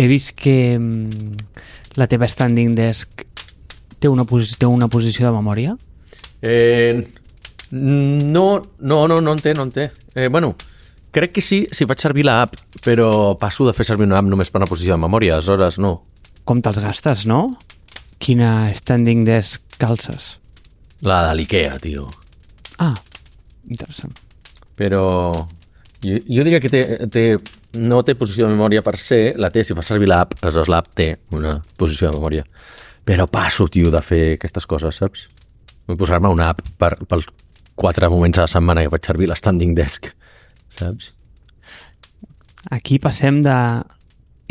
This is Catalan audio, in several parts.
he vist que mm, la teva standing desk té una, posi té una posició de memòria. Eh, no, no, no, no en té, no en té. Eh, bueno, crec que sí si faig servir l'app, però passo de fer servir una app només per una posició de memòria, aleshores no. Com te'ls gastes, no? Quina standing desk calces? La de l'IKEA, tio. Ah, interessant. Però jo, jo diria que té, té, no té posició de memòria per ser, la té si fa servir l'app, aleshores l'app té una posició de memòria. Però passo, tio, de fer aquestes coses, saps? Vull posar-me una app per, pels quatre moments a la setmana que faig servir la standing desk, saps? Aquí passem de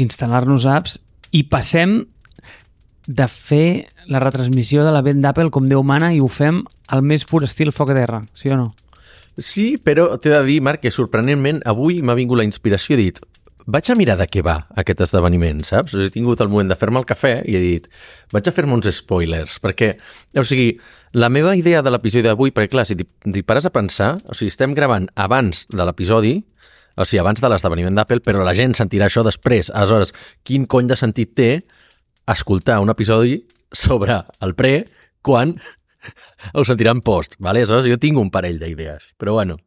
instal·lar-nos apps i passem de fer la retransmissió de l'event d'Apple com Déu mana i ho fem al més pur estil foc a terra, sí o no? Sí, però t'he de dir, Marc, que sorprenentment avui m'ha vingut la inspiració i he dit vaig a mirar de què va aquest esdeveniment, saps? He tingut el moment de fer-me el cafè i he dit vaig a fer-me uns spoilers, perquè, o sigui, la meva idea de l'episodi d'avui, perquè clar, si t'hi pares a pensar, o sigui, estem gravant abans de l'episodi, o sigui, abans de l'esdeveniment d'Apple, però la gent sentirà això després. Aleshores, quin cony de sentit té escoltar un episodi sobre el pre quan ho sentiran post, vale? Aleshores, jo tinc un parell d'idees, però bueno.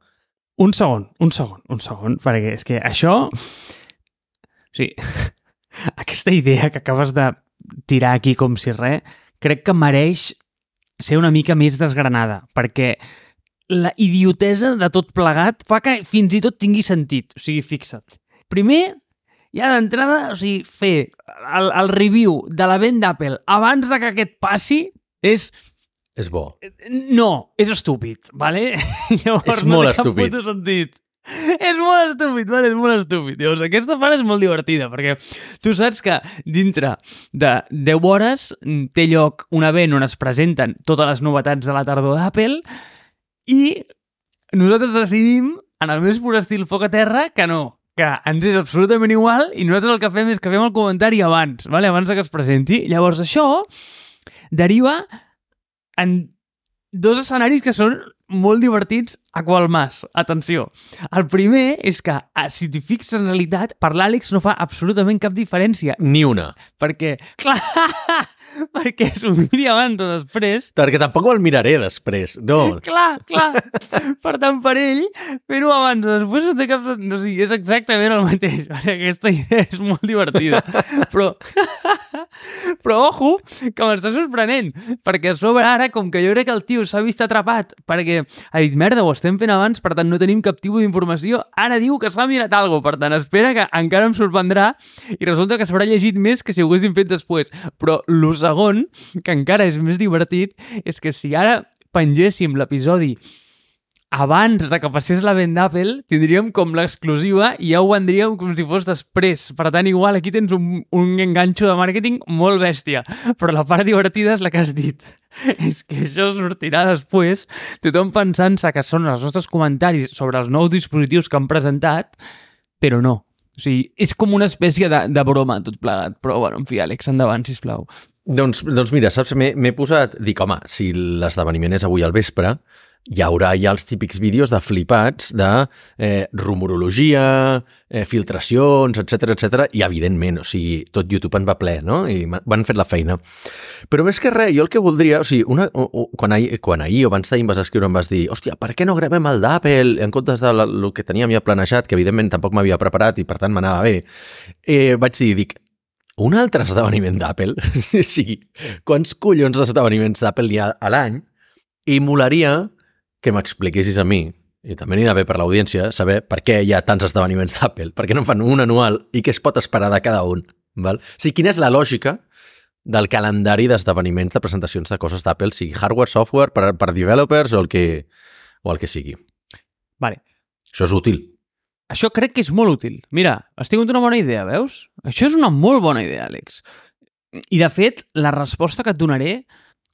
Un segon, un segon, un segon, perquè és que això... O sigui, aquesta idea que acabes de tirar aquí com si res, crec que mereix ser una mica més desgranada, perquè la idiotesa de tot plegat fa que fins i tot tingui sentit. O sigui, fixa't. Primer, ja d'entrada, o sigui, fer el, el review de la vent d'Apple abans de que aquest passi és... És bo. No, és estúpid, vale? Llavors, És molt no estúpid. sentit. És molt estúpid, vale? és molt estúpid. Llavors, aquesta part és molt divertida, perquè tu saps que dintre de 10 hores té lloc un event on es presenten totes les novetats de la tardor d'Apple i nosaltres decidim, en el més pur estil foc a terra, que no, que ens és absolutament igual i nosaltres el que fem és que fem el comentari abans, vale? abans que es presenti. Llavors això deriva en dos escenaris que són molt divertits a qual mas. Atenció. El primer és que, ah, si t'hi fixes en realitat, per l'Àlex no fa absolutament cap diferència. Ni una. Perquè, clar, perquè s'ho miri abans o després, Perquè tampoc me'l miraré després. No. Clar, clar. Per tant, per ell, fer-ho abans o després no té cap sentit. O sigui, és exactament el mateix. Vale? Aquesta idea és molt divertida. Però, però ojo, que m'està sorprenent. Perquè a sobre ara, com que jo crec que el tio s'ha vist atrapat perquè ha dit, merda, ho estem fent abans, per tant no tenim cap tipus d'informació, ara diu que s'ha mirat alguna per tant espera que encara em sorprendrà i resulta que s'haurà llegit més que si ho haguéssim fet després. Però lo segon, que encara és més divertit, és que si ara pengéssim l'episodi abans de que passés la vent d'Apple, tindríem com l'exclusiva i ja ho vendríem com si fos després. Per tant, igual aquí tens un, un enganxo de màrqueting molt bèstia. Però la part divertida és la que has dit. És que això sortirà després, tothom pensant-se que són els nostres comentaris sobre els nous dispositius que han presentat, però no. O sigui, és com una espècie de, de broma tot plegat. Però, bueno, en fi, Àlex, endavant, sisplau. Doncs, doncs mira, saps, m'he posat... Dic, home, si l'esdeveniment és avui al vespre, hi haurà ja els típics vídeos de flipats de eh, rumorologia, eh, filtracions, etc etc i evidentment, o sigui, tot YouTube en va ple, no? I m'han fet la feina. Però més que res, jo el que voldria... O sigui, una, o, o, quan, ahir, quan ahir o abans d'ahir em vas escriure em vas dir hòstia, per què no gravem el d'Apple en comptes de que teníem ja planejat, que evidentment tampoc m'havia preparat i per tant m'anava bé. Eh, vaig dir, dic, un altre esdeveniment d'Apple, o sigui, quants collons d'esdeveniments d'Apple hi ha a l'any, i molaria que m'expliquessis a mi, i també anirà bé per l'audiència, saber per què hi ha tants esdeveniments d'Apple, per què no en fan un anual i què es pot esperar de cada un. Val? O sigui, quina és la lògica del calendari d'esdeveniments de presentacions de coses d'Apple, sigui hardware, software, per, per developers o el que, o el que sigui. Vale. Això és útil. Això crec que és molt útil. Mira, has tingut una bona idea, veus? Això és una molt bona idea, Àlex. I, de fet, la resposta que et donaré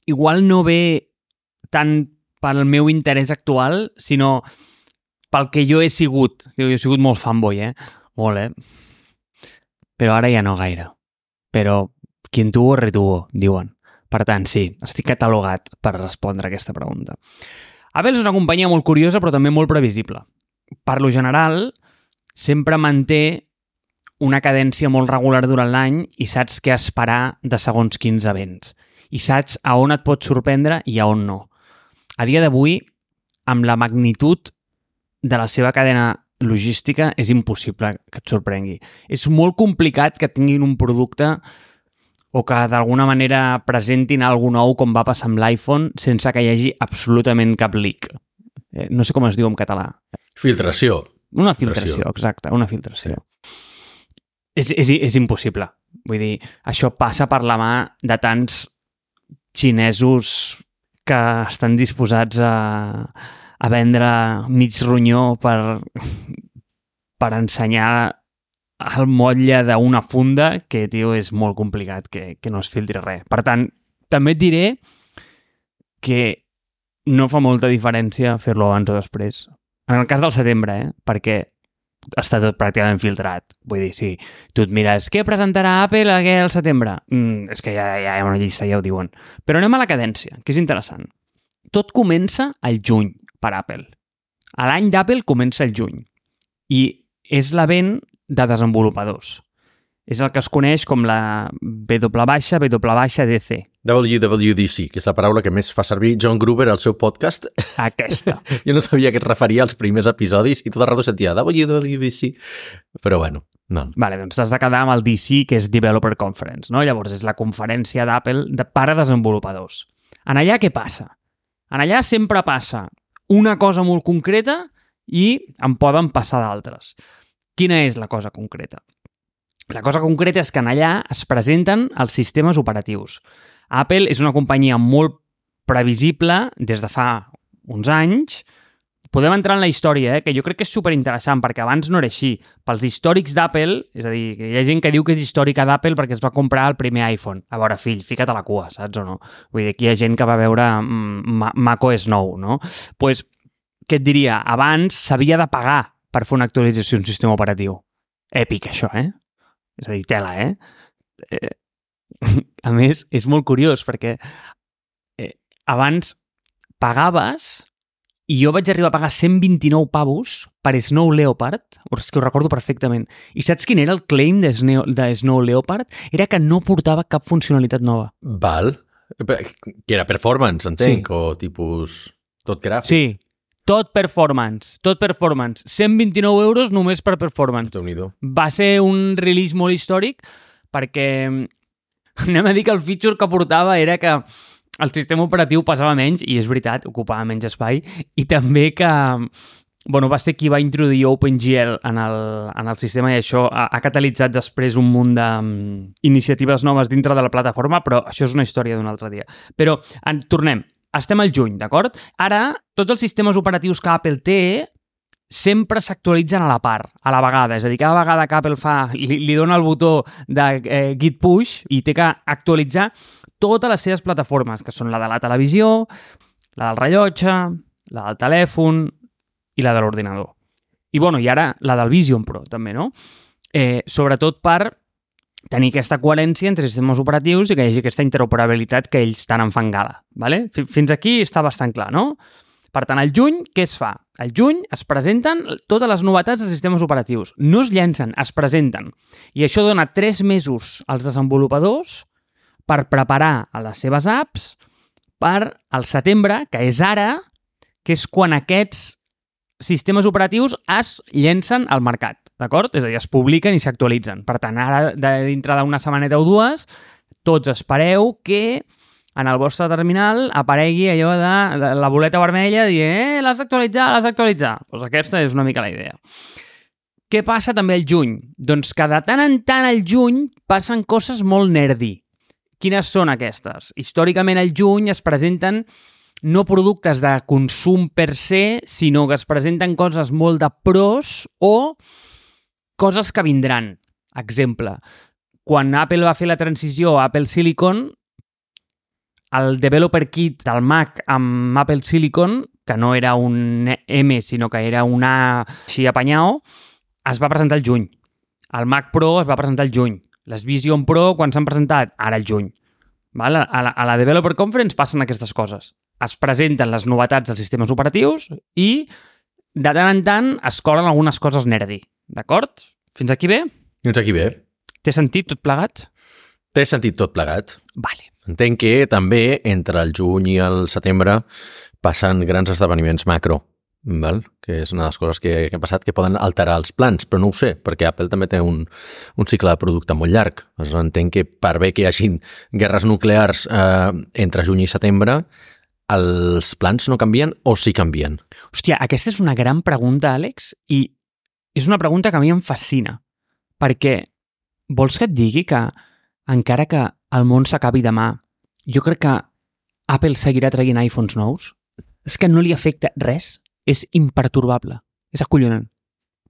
igual no ve tant pel meu interès actual, sinó pel que jo he sigut. Jo he sigut molt fanboy, eh? Molt, eh? Però ara ja no gaire. Però quien tuvo, retuvo, diuen. Per tant, sí, estic catalogat per respondre a aquesta pregunta. Apple és una companyia molt curiosa, però també molt previsible. Per lo general, sempre manté una cadència molt regular durant l'any i saps què esperar de segons quins events. I saps a on et pot sorprendre i a on no. A dia d'avui, amb la magnitud de la seva cadena logística, és impossible que et sorprengui. És molt complicat que tinguin un producte o que d'alguna manera presentin algú nou com va passar amb l'iPhone sense que hi hagi absolutament cap leak. Eh, no sé com es diu en català. Filtració. Una filtració, filtració. exacte, una filtració. Sí. És, és, és impossible. Vull dir, això passa per la mà de tants xinesos que estan disposats a, a vendre mig ronyó per, per ensenyar el motlle d'una funda que, tio, és molt complicat que, que no es filtri res. Per tant, també et diré que no fa molta diferència fer-lo abans o després. En el cas del setembre, eh? perquè està tot pràcticament filtrat. Vull dir, si tu et mires què presentarà Apple al setembre, mm, és que ja, ja hi ha una llista, ja ho diuen. Però anem a la cadència, que és interessant. Tot comença al juny per Apple. L'any d'Apple comença el juny. I és l'event de desenvolupadors. És el que es coneix com la W baixa, W baixa DC. WWDC, que és la paraula que més fa servir John Gruber al seu podcast. Aquesta. jo no sabia que es referia als primers episodis i tot el rato sentia WWDC. Però bueno, no. Vale, doncs has de quedar amb el DC, que és Developer Conference, no? Llavors és la conferència d'Apple de, per a desenvolupadors. En allà què passa? En allà sempre passa una cosa molt concreta i en poden passar d'altres. Quina és la cosa concreta? La cosa concreta és que en allà es presenten els sistemes operatius. Apple és una companyia molt previsible des de fa uns anys. Podem entrar en la història, eh? que jo crec que és superinteressant, perquè abans no era així. Pels històrics d'Apple, és a dir, hi ha gent que diu que és històrica d'Apple perquè es va comprar el primer iPhone. A veure, fill, fica't a la cua, saps o no? Vull dir, aquí hi ha gent que va veure mm, macOS nou, no? Doncs, pues, què et diria? Abans s'havia de pagar per fer una actualització d'un sistema operatiu. Èpic, això, eh? És a dir, tela, eh? eh a més, és molt curiós perquè eh, abans pagaves i jo vaig arribar a pagar 129 pavos per Snow Leopard, és que ho recordo perfectament. I saps quin era el claim de Snow, de Snow Leopard? Era que no portava cap funcionalitat nova. Val. Que era performance, entenc, sí. o tipus tot gràfic. Sí, tot performance, tot performance. 129 euros només per performance. Va ser un release molt històric perquè anem a dir que el feature que portava era que el sistema operatiu passava menys, i és veritat, ocupava menys espai, i també que bueno, va ser qui va introduir OpenGL en el, en el sistema i això ha, ha catalitzat després un munt d'iniciatives noves dintre de la plataforma, però això és una història d'un altre dia. Però en, tornem, estem al juny, d'acord? Ara, tots els sistemes operatius que Apple té sempre s'actualitzen a la part, a la vegada. És a dir, cada vegada que Apple fa, li, li dona el botó de eh, Git Push i té que actualitzar totes les seves plataformes, que són la de la televisió, la del rellotge, la del telèfon i la de l'ordinador. I, bueno, i ara la del Vision Pro, també, no? Eh, sobretot per tenir aquesta coherència entre sistemes operatius i que hi hagi aquesta interoperabilitat que ells tant en fan gala. ¿vale? Fins aquí està bastant clar, no? Per tant, al juny, què es fa? Al juny es presenten totes les novetats dels sistemes operatius. No es llencen, es presenten. I això dona tres mesos als desenvolupadors per preparar a les seves apps per al setembre, que és ara, que és quan aquests sistemes operatius es llencen al mercat, d'acord? És a dir, es publiquen i s'actualitzen. Per tant, ara, de dintre d'una setmaneta o dues, tots espereu que en el vostre terminal aparegui allò de, de la boleta vermella dient eh, l'has d'actualitzar, l'has d'actualitzar. Doncs aquesta és una mica la idea. Què passa també al juny? Doncs que de tant en tant al juny passen coses molt nerdy. Quines són aquestes? Històricament al juny es presenten no productes de consum per se, sinó que es presenten coses molt de pros o coses que vindran. Exemple, quan Apple va fer la transició a Apple Silicon, el developer kit del Mac amb Apple Silicon, que no era un M, sinó que era un A així apanyao, es va presentar al juny. El Mac Pro es va presentar al juny. Les Vision Pro, quan s'han presentat? Ara al juny. Val? A, la, a la Developer Conference passen aquestes coses es presenten les novetats dels sistemes operatius i de tant en tant es colen algunes coses nerdy. D'acord? Fins aquí bé? Doncs aquí bé. Té sentit tot plegat? Té sentit tot plegat. Vale. Entenc que també entre el juny i el setembre passen grans esdeveniments macro, val? que és una de les coses que, que han passat que poden alterar els plans, però no ho sé, perquè Apple també té un, un cicle de producte molt llarg. Aleshores, entenc que per bé que hi hagin guerres nuclears eh, entre juny i setembre, els plans no canvien o sí canvien? Hòstia, aquesta és una gran pregunta, Àlex, i és una pregunta que a mi em fascina, perquè vols que et digui que encara que el món s'acabi demà, jo crec que Apple seguirà traient iPhones nous? És que no li afecta res, és imperturbable, és acollonant.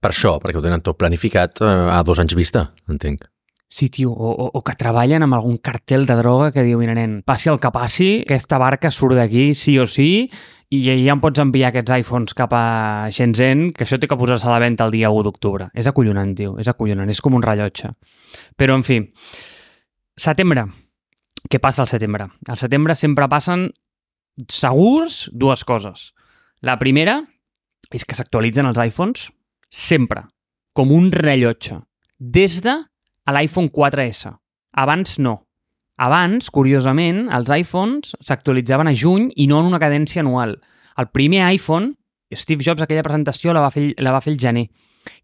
Per això, perquè ho tenen tot planificat eh, a dos anys vista, entenc. Sí, tio, o, o, o que treballen amb algun cartel de droga que diu, mira, nen, passi el que passi, aquesta barca surt d'aquí sí o sí i ja em pots enviar aquests iPhones cap a Shenzhen, que això té que posar-se a la venda el dia 1 d'octubre. És acollonant, tio, és acollonant, és com un rellotge. Però, en fi, setembre. Què passa al setembre? Al setembre sempre passen segurs dues coses. La primera és que s'actualitzen els iPhones sempre, com un rellotge, des de l'iPhone 4S. Abans no. Abans, curiosament, els iPhones s'actualitzaven a juny i no en una cadència anual. El primer iPhone, Steve Jobs aquella presentació la va fer, la va fer el gener,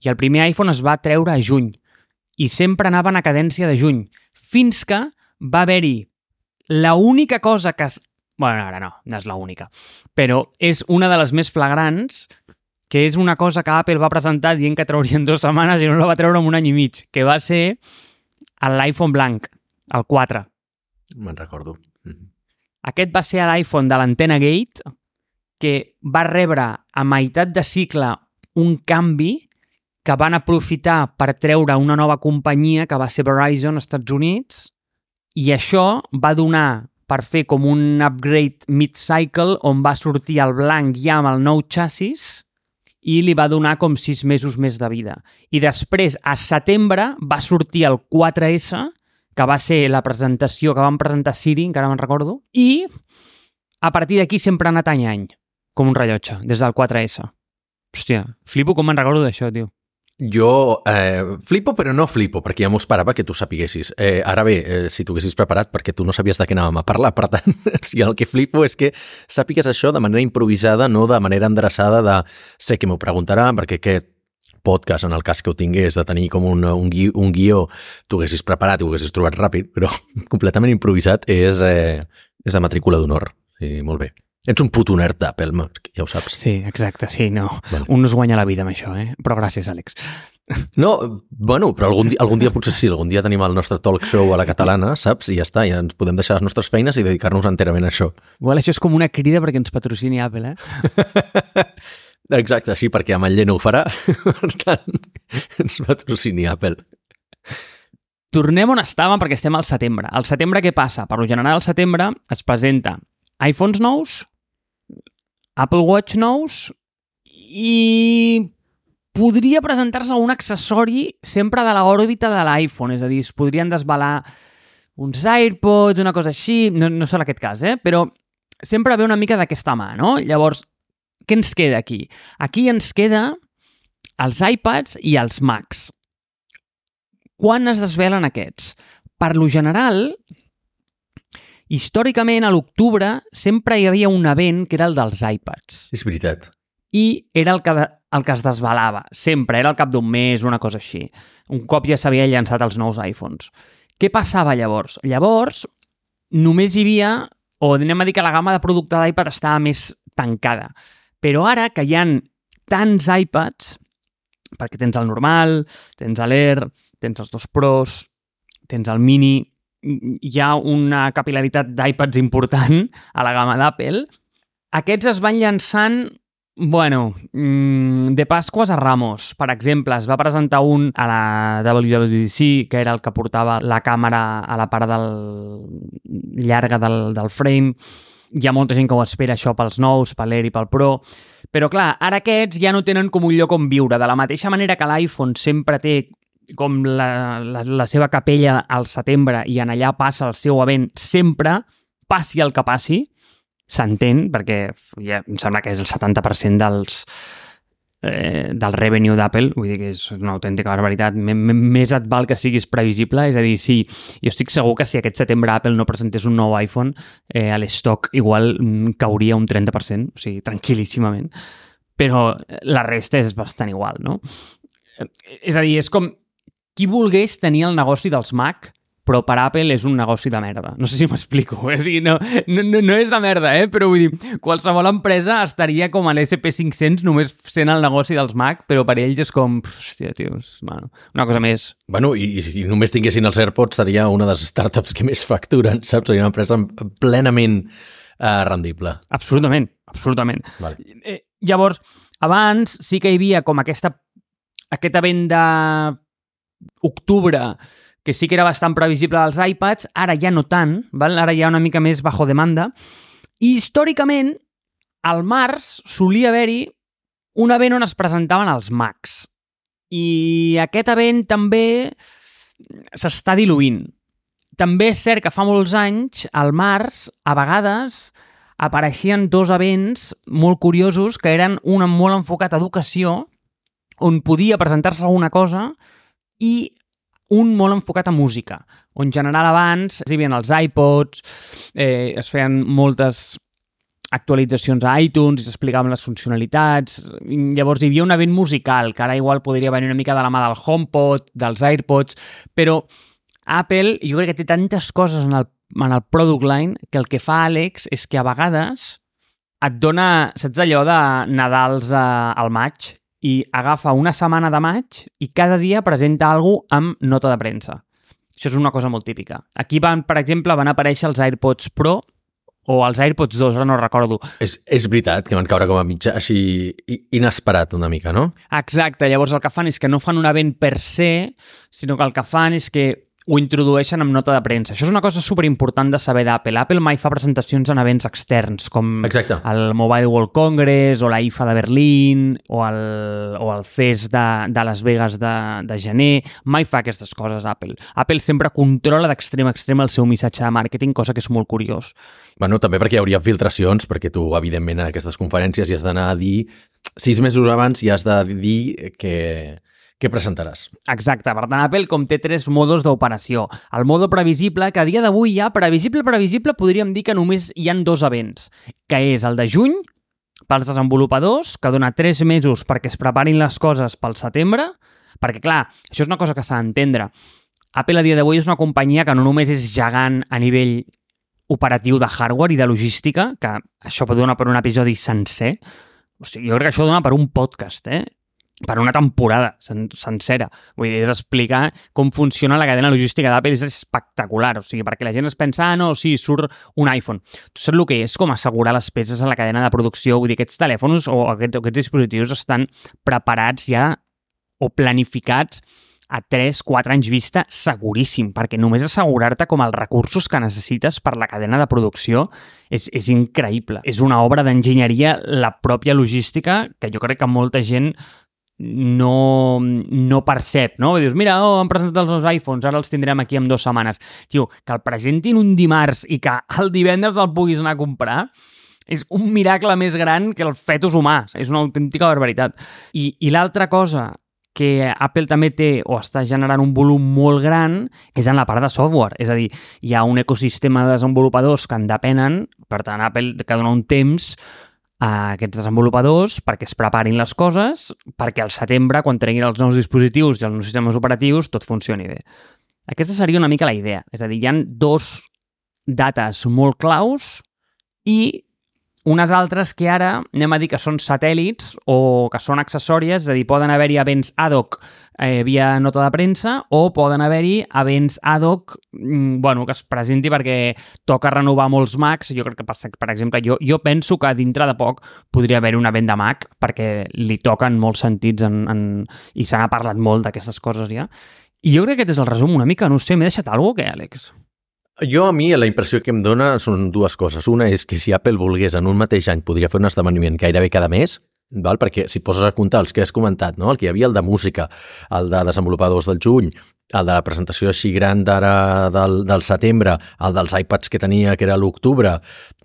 i el primer iPhone es va treure a juny, i sempre anaven a cadència de juny, fins que va haver-hi la única cosa que es... bueno, ara no, no és la única, però és una de les més flagrants que és una cosa que Apple va presentar dient que traurien dues setmanes i no la va treure en un any i mig, que va ser l'iPhone blanc, el 4. Me'n recordo. Mhm. Aquest va ser l'iPhone de l'antena Gate que va rebre a meitat de cicle un canvi que van aprofitar per treure una nova companyia que va ser Verizon als Estats Units i això va donar per fer com un upgrade mid-cycle on va sortir el blanc ja amb el nou xassis i li va donar com sis mesos més de vida. I després, a setembre, va sortir el 4S, que va ser la presentació que van presentar Siri, encara me'n recordo, i a partir d'aquí sempre ha anat any any, com un rellotge, des del 4S. Hòstia, flipo com me'n recordo d'això, tio. Jo eh, flipo, però no flipo, perquè ja m'ho esperava que tu sapiguessis. Eh, ara bé, eh, si t'ho haguessis preparat, perquè tu no sabies de què anàvem a parlar, per tant, si el que flipo és que sàpigues això de manera improvisada, no de manera endreçada de sé que m'ho preguntarà, perquè aquest podcast, en el cas que ho tingués, de tenir com un, un, gui, un guió, t'ho haguessis preparat i ho haguessis trobat ràpid, però completament improvisat és, eh, és de matrícula d'honor. Sí, molt bé. Ets un puto nerd d'Apple, Marc, ja ho saps. Sí, exacte, sí, no. Vale. Un no es guanya la vida amb això, eh? Però gràcies, Àlex. No, bueno, però algun dia, algun dia potser sí, algun dia tenim el nostre talk show a la catalana, saps? I ja està, ja ens podem deixar les nostres feines i dedicar-nos enterament a això. Igual això és com una crida perquè ens patrocini Apple, eh? Exacte, sí, perquè amb el Lleno ho farà, per tant, ens patrocini Apple. Tornem on estàvem perquè estem al setembre. Al setembre què passa? Per lo general, al setembre es presenta iPhones nous, Apple Watch nous i podria presentar-se un accessori sempre de l'òrbita de l'iPhone, és a dir, es podrien desvelar uns AirPods, una cosa així, no, no serà aquest cas, eh? però sempre ve una mica d'aquesta mà, no? Llavors, què ens queda aquí? Aquí ens queda els iPads i els Macs. Quan es desvelen aquests? Per lo general, històricament, a l'octubre, sempre hi havia un event que era el dels iPads. És veritat. I era el que, el que es desvelava. Sempre, era al cap d'un mes, una cosa així. Un cop ja s'havia llançat els nous iPhones. Què passava llavors? Llavors, només hi havia, o anem a dir que la gamma de producte d'iPad estava més tancada. Però ara que hi han tants iPads, perquè tens el normal, tens l'Air, tens els dos Pros, tens el Mini, hi ha una capilaritat d'iPads important a la gamma d'Apple, aquests es van llançant Bueno, mm, de Pasques a Ramos, per exemple, es va presentar un a la WWDC, que era el que portava la càmera a la part del... llarga del, del frame. Hi ha molta gent que ho espera això pels nous, per l'Air i pel Pro. Però clar, ara aquests ja no tenen com un lloc on viure. De la mateixa manera que l'iPhone sempre té com la, la, la seva capella al setembre i en allà passa el seu event sempre, passi el que passi, s'entén, perquè ja em sembla que és el 70% dels, eh, del revenue d'Apple, vull dir que és una autèntica barbaritat, M -m més et val que siguis previsible, és a dir, sí, jo estic segur que si aquest setembre Apple no presentés un nou iPhone, eh, a l'estoc igual mm, cauria un 30%, o sigui, tranquil·líssimament, però la resta és bastant igual, no? Eh, És a dir, és com qui volgués tenir el negoci dels Mac però per Apple és un negoci de merda. No sé si m'explico. Eh? O sigui, no, no, no és de merda, eh? però vull dir, qualsevol empresa estaria com a l'SP500 només sent el negoci dels Mac, però per ells és com, hòstia, tio, és, bueno, una cosa més. Bueno, i, i si només tinguessin els AirPods seria una de les startups que més facturen, saps? Seria una empresa plenament eh, rendible. Absolutament, absolutament. Vale. Eh, llavors, abans sí que hi havia com aquesta, aquesta venda octubre que sí que era bastant previsible als iPads, ara ja no tant, val? ara ja una mica més bajo demanda, i històricament, al març solia haver-hi un event on es presentaven els Macs. I aquest event també s'està diluint. També és cert que fa molts anys, al març, a vegades, apareixien dos events molt curiosos que eren un molt enfocat a educació, on podia presentar-se alguna cosa, i un molt enfocat a música, on en general abans hi havia els iPods, eh, es feien moltes actualitzacions a iTunes, i s'explicaven les funcionalitats, llavors hi havia un event musical, que ara igual podria venir una mica de la mà del HomePod, dels AirPods, però Apple jo crec que té tantes coses en el, en el product line que el que fa Àlex és que a vegades et dona, saps allò de Nadals eh, al maig, i agafa una setmana de maig i cada dia presenta alguna amb nota de premsa. Això és una cosa molt típica. Aquí, van, per exemple, van aparèixer els AirPods Pro o els AirPods 2, ara no recordo. És, és veritat que van caure com a mitja així inesperat una mica, no? Exacte, llavors el que fan és que no fan un event per se, sinó que el que fan és que ho introdueixen amb nota de premsa. Això és una cosa superimportant de saber d'Apple. Apple mai fa presentacions en events externs, com Exacte. el Mobile World Congress, o la IFA de Berlín, o el, o el CES de, de Las Vegas de, de gener. Mai fa aquestes coses, Apple. Apple sempre controla d'extrem a extrem el seu missatge de màrqueting, cosa que és molt curiós. Bueno, també perquè hi hauria filtracions, perquè tu, evidentment, en aquestes conferències hi has d'anar a dir... Sis mesos abans i has de dir que què presentaràs. Exacte, per tant, Apple com té tres modos d'operació. El modo previsible, que a dia d'avui ja, previsible, previsible, podríem dir que només hi han dos events, que és el de juny, pels desenvolupadors, que dona tres mesos perquè es preparin les coses pel setembre, perquè, clar, això és una cosa que s'ha d'entendre. Apple a dia d'avui és una companyia que no només és gegant a nivell operatiu de hardware i de logística, que això pot donar per un episodi sencer, o sigui, jo crec que això dona per un podcast, eh? Per una temporada sen sencera. Vull dir, és explicar com funciona la cadena logística d'Apple és espectacular. O sigui, perquè la gent es pensa, ah, no, sí, surt un iPhone. Tu saps el que és com assegurar les peces a la cadena de producció? Vull dir, aquests telèfons o aquests, aquests dispositius estan preparats ja o planificats a 3-4 anys vista seguríssim, perquè només assegurar-te com els recursos que necessites per la cadena de producció és, és increïble. És una obra d'enginyeria la pròpia logística que jo crec que molta gent no, no percep, no? Dius, mira, oh, han presentat els nous iPhones, ara els tindrem aquí en dues setmanes. Tio, que el presentin un dimarts i que el divendres el puguis anar a comprar és un miracle més gran que el fetus humà. És una autèntica barbaritat. I, i l'altra cosa que Apple també té o està generant un volum molt gran és en la part de software. És a dir, hi ha un ecosistema de desenvolupadors que en depenen, per tant, Apple que dona un temps a aquests desenvolupadors perquè es preparin les coses, perquè al setembre, quan treguin els nous dispositius i els nous sistemes operatius, tot funcioni bé. Aquesta seria una mica la idea. És a dir, hi han dos dates molt claus i unes altres que ara anem a dir que són satèl·lits o que són accessòries, és a dir, poden haver-hi events ad hoc eh, via nota de premsa o poden haver-hi events ad hoc mm, bueno, que es presenti perquè toca renovar molts Macs. Jo crec que, per, per exemple, jo, jo penso que dintre de poc podria haver-hi un event de Mac perquè li toquen molts sentits en, en, i se n'ha parlat molt d'aquestes coses ja. I jo crec que aquest és el resum una mica. No sé, m'he deixat alguna cosa, què, Àlex? Jo, a mi, la impressió que em dona són dues coses. Una és que si Apple volgués en un mateix any podria fer un esdeveniment gairebé cada mes, val? perquè si poses a comptar els que has comentat, no? el que hi havia el de música, el de desenvolupadors del juny, el de la presentació així gran d'ara del, del setembre, el dels iPads que tenia, que era l'octubre,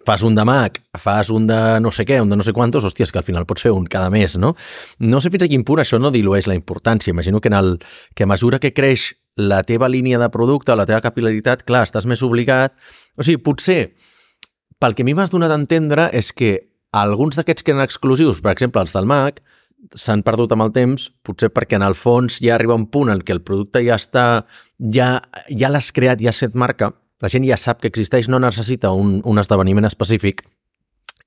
fas un de Mac, fas un de no sé què, un de no sé quantos, hòsties, que al final pots fer un cada mes, no? No sé fins a quin punt això no dilueix la importància. Imagino que, en el, que a mesura que creix la teva línia de producte, la teva capilaritat, clar, estàs més obligat... O sigui, potser, pel que a mi m'has donat a entendre és que alguns d'aquests que eren exclusius, per exemple, els del Mac, s'han perdut amb el temps, potser perquè en el fons ja arriba un punt en què el producte ja està, ja, ja l'has creat, ja set marca, la gent ja sap que existeix, no necessita un, un esdeveniment específic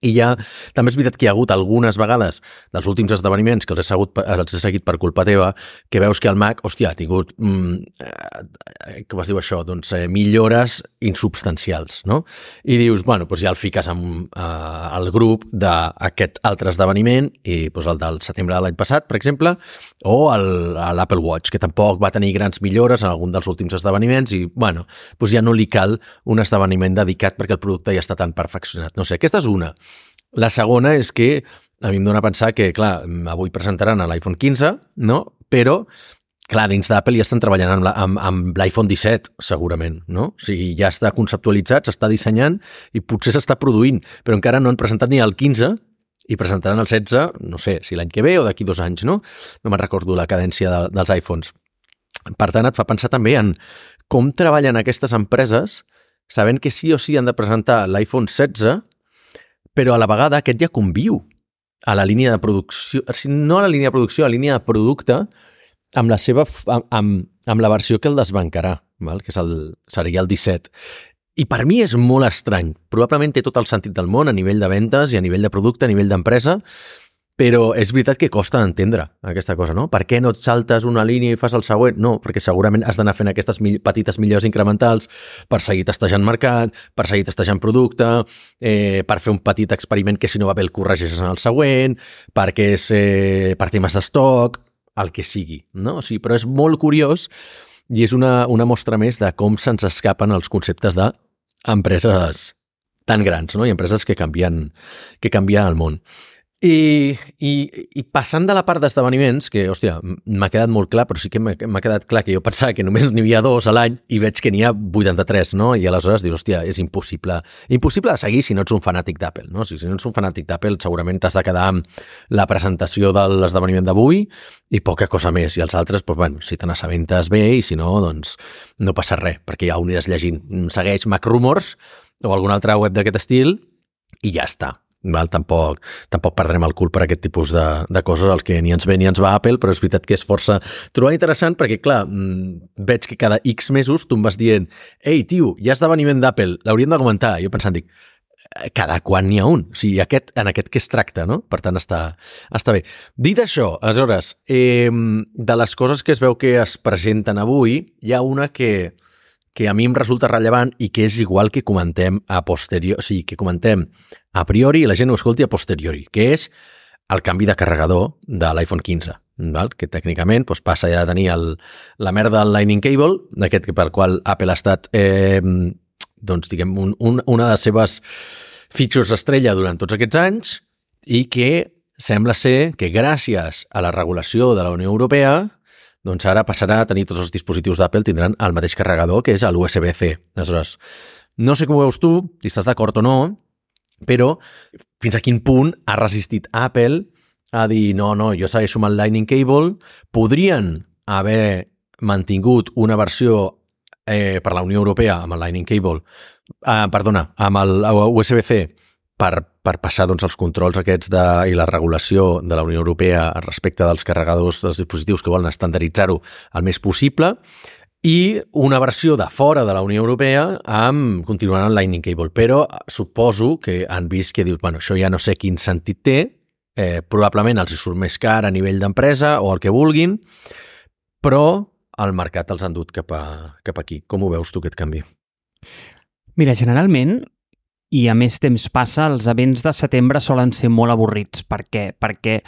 i ja, també és veritat que hi ha hagut algunes vegades dels últims esdeveniments que els he, segut, els he seguit per culpa teva, que veus que el Mac, hòstia, ha tingut, mm, eh, com es diu això, doncs eh, millores insubstancials, no? I dius, bueno, doncs ja el fiques amb eh, el grup d'aquest altre esdeveniment, i doncs el del setembre de l'any passat, per exemple, o l'Apple Watch, que tampoc va tenir grans millores en algun dels últims esdeveniments, i, bueno, doncs ja no li cal un esdeveniment dedicat perquè el producte ja està tan perfeccionat. No sé, aquesta és una. La segona és que a mi em dóna a pensar que, clar, avui presentaran l'iPhone 15, no? Però, clar, dins d'Apple ja estan treballant amb, amb, amb l'iPhone 17, segurament, no? O sigui, ja està conceptualitzat, s'està dissenyant i potser s'està produint, però encara no han presentat ni el 15 i presentaran el 16, no sé, si l'any que ve o d'aquí dos anys, no? No me'n recordo la cadència de, dels iPhones. Per tant, et fa pensar també en com treballen aquestes empreses sabent que sí o sí han de presentar l'iPhone 16 però a la vegada aquest ja conviu a la línia de producció, no a la línia de producció, a la línia de producte, amb la seva amb, amb la versió que el desbancarà, val? que és el, seria el 17. I per mi és molt estrany. Probablement té tot el sentit del món a nivell de ventes i a nivell de producte, a nivell d'empresa, però és veritat que costa d'entendre aquesta cosa, no? Per què no et saltes una línia i fas el següent? No, perquè segurament has d'anar fent aquestes petites millors incrementals per seguir testejant mercat, per seguir testejant producte, eh, per fer un petit experiment que si no va bé el corregeixes en el següent, perquè és eh, per temes d'estoc, el que sigui, no? O sigui, però és molt curiós i és una, una mostra més de com se'ns escapen els conceptes d'empreses tan grans, no? I empreses que canvien, que canvien el món. I, i, I passant de la part d'esdeveniments, que, hòstia, m'ha quedat molt clar, però sí que m'ha quedat clar que jo pensava que només n'hi havia dos a l'any i veig que n'hi ha 83, no? I aleshores dius, hòstia, és impossible. Impossible de seguir si no ets un fanàtic d'Apple, no? Si, si no ets un fanàtic d'Apple, segurament t'has de quedar amb la presentació de l'esdeveniment d'avui i poca cosa més. I els altres, doncs, bueno, si te n'assabentes bé i si no, doncs no passa res, perquè ja ho aniràs llegint. Segueix Mac Rumors o algun altre web d'aquest estil i ja està Val? Tampoc, tampoc perdrem el cul per aquest tipus de, de coses, el que ni ens ve ni ens va Apple, però és veritat que és força trobar interessant perquè, clar, mm, veig que cada X mesos tu em vas dient ei, tio, hi ha esdeveniment d'Apple, l'hauríem comentar. Jo pensant, dic, eh, cada quan n'hi ha un. O sigui, aquest, en aquest que es tracta, no? Per tant, està, està bé. Dit això, aleshores, eh, de les coses que es veu que es presenten avui, hi ha una que, que a mi em resulta rellevant i que és igual que comentem a posteriori, o sigui, que comentem a priori i la gent ho escolti a posteriori, que és el canvi de carregador de l'iPhone 15, val? que tècnicament doncs, passa ja de tenir el, la merda del Lightning Cable, aquest per qual Apple ha estat, eh, doncs, diguem, un, un, una de les seves features estrella durant tots aquests anys i que sembla ser que gràcies a la regulació de la Unió Europea doncs ara passarà a tenir tots els dispositius d'Apple tindran el mateix carregador, que és l'USB-C. Aleshores, no sé com ho veus tu, si estàs d'acord o no, però fins a quin punt ha resistit Apple a dir no, no, jo segueixo amb el Lightning Cable, podrien haver mantingut una versió eh, per la Unió Europea amb el Lightning Cable, eh, perdona, amb el USB-C per, per passar doncs, els controls aquests de, i la regulació de la Unió Europea respecte dels carregadors dels dispositius que volen estandarditzar-ho el més possible i una versió de fora de la Unió Europea amb continuant el Lightning Cable. Però suposo que han vist que dius, bueno, això ja no sé quin sentit té, eh, probablement els surt més car a nivell d'empresa o el que vulguin, però el mercat els han dut cap, a, cap aquí. Com ho veus tu, aquest canvi? Mira, generalment i a més temps passa, els events de setembre solen ser molt avorrits. Per què? Perquè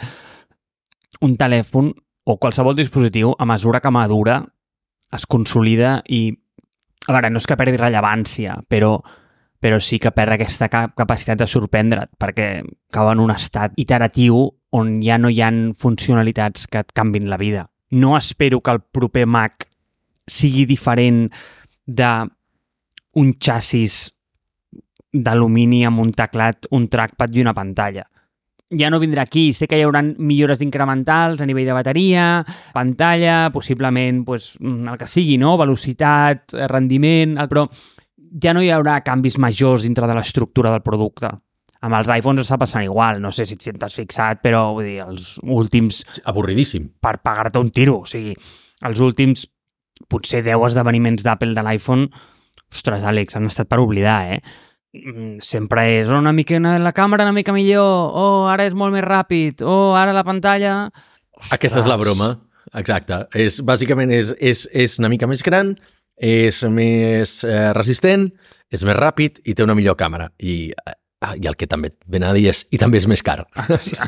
un telèfon o qualsevol dispositiu, a mesura que madura, es consolida i... A veure, no és que perdi rellevància, però, però sí que perd aquesta capacitat de sorprendre't, perquè cau en un estat iteratiu on ja no hi han funcionalitats que et canvin la vida. No espero que el proper Mac sigui diferent de un xassis d'alumini amb un teclat, un trackpad i una pantalla. Ja no vindrà aquí, sé que hi haurà millores incrementals a nivell de bateria, pantalla, possiblement pues, mm, el que sigui, no? velocitat, eh, rendiment, però ja no hi haurà canvis majors dintre de l'estructura del producte. Amb els iPhones està passant igual, no sé si t'has fixat, però vull dir, els últims Avorridíssim. per pagar-te un tiro. O sigui, els últims potser 10 esdeveniments d'Apple de l'iPhone, ostres, Àlex, han estat per oblidar, eh? Mm, Sempre és "Oh, una mica una, la càmera una mica millor, oh, ara és molt més ràpid, oh, ara la pantalla... Ostres. Aquesta és la broma. Exacte. És, bàsicament és, és, és una mica més gran, és més eh, resistent, és més ràpid i té una millor càmera. I, eh, i el que també ven a dir és i també és més car.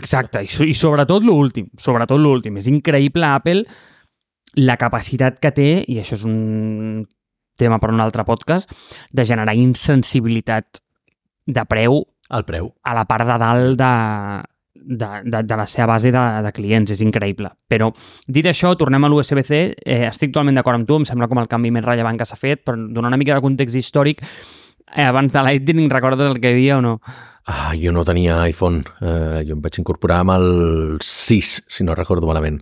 Exacte, i, i sobretot l'últim, sobretot l'últim. És increïble Apple la capacitat que té, i això és un tema per un altre podcast, de generar insensibilitat de preu El preu. a la part de dalt de, de, de, de la seva base de, de clients, és increïble. Però, dit això, tornem a l'USB-C, eh, estic totalment d'acord amb tu, em sembla com el canvi més rellevant que s'ha fet, però donar una mica de context històric, eh, abans de Lightning recordes el que hi havia o no? Ah, jo no tenia iPhone. Eh, jo em vaig incorporar amb el 6, si no recordo malament.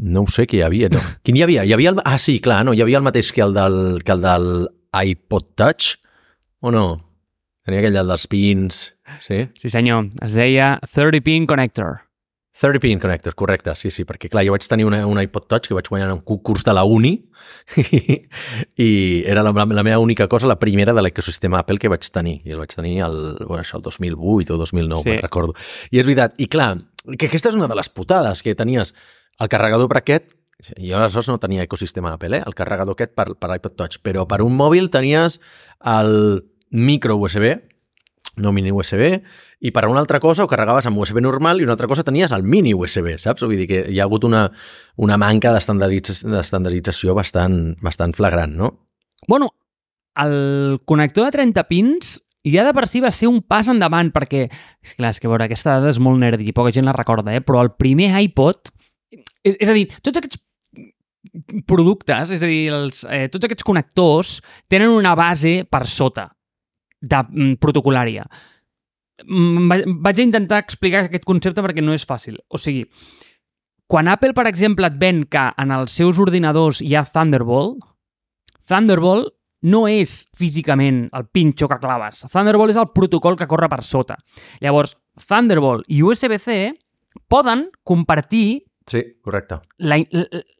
No ho sé què hi havia, no. Quin hi havia? Hi havia el... Ah, sí, clar, no, hi havia el mateix que el del, que el del iPod Touch, o no? Tenia aquell dels pins, sí? Sí senyor, es deia 30-pin connector. 30 pin connector, correcte, sí, sí, perquè clar, jo vaig tenir una, un iPod Touch que vaig guanyar en un concurs de la Uni i, era la, la meva única cosa, la primera de l'ecosistema Apple que vaig tenir, i el vaig tenir el, bueno, això, el 2008 o 2009, Sí. sí. recordo. I és veritat, i clar, que aquesta és una de les putades que tenies el carregador per aquest, jo aleshores no tenia ecosistema Apple, eh? el carregador aquest per, per iPod Touch, però per un mòbil tenies el micro USB, no mini USB, i per a una altra cosa ho carregaves amb USB normal i una altra cosa tenies el mini USB, saps? Vull dir que hi ha hagut una, una manca d'estandarditz- d'estandardització bastant, bastant flagrant, no? Bueno, el connector de 30 pins ja de per si va ser un pas endavant, perquè, és clar, és que veure, aquesta dada és molt nerdy i poca gent la recorda, eh? però el primer iPod, és, és a dir, tots aquests productes, és a dir, els, eh, tots aquests connectors tenen una base per sota de mm, protocolària. Mm, va- Vaig a intentar explicar aquest concepte perquè no és fàcil. O sigui, quan Apple, per exemple, et ven que en els seus ordinadors hi ha Thunderbolt, Thunderbolt no és físicament el pinxo que claves. Thunderbolt és el protocol que corre per sota. Llavors, Thunderbolt i USB-C poden compartir Sí, correcte. la,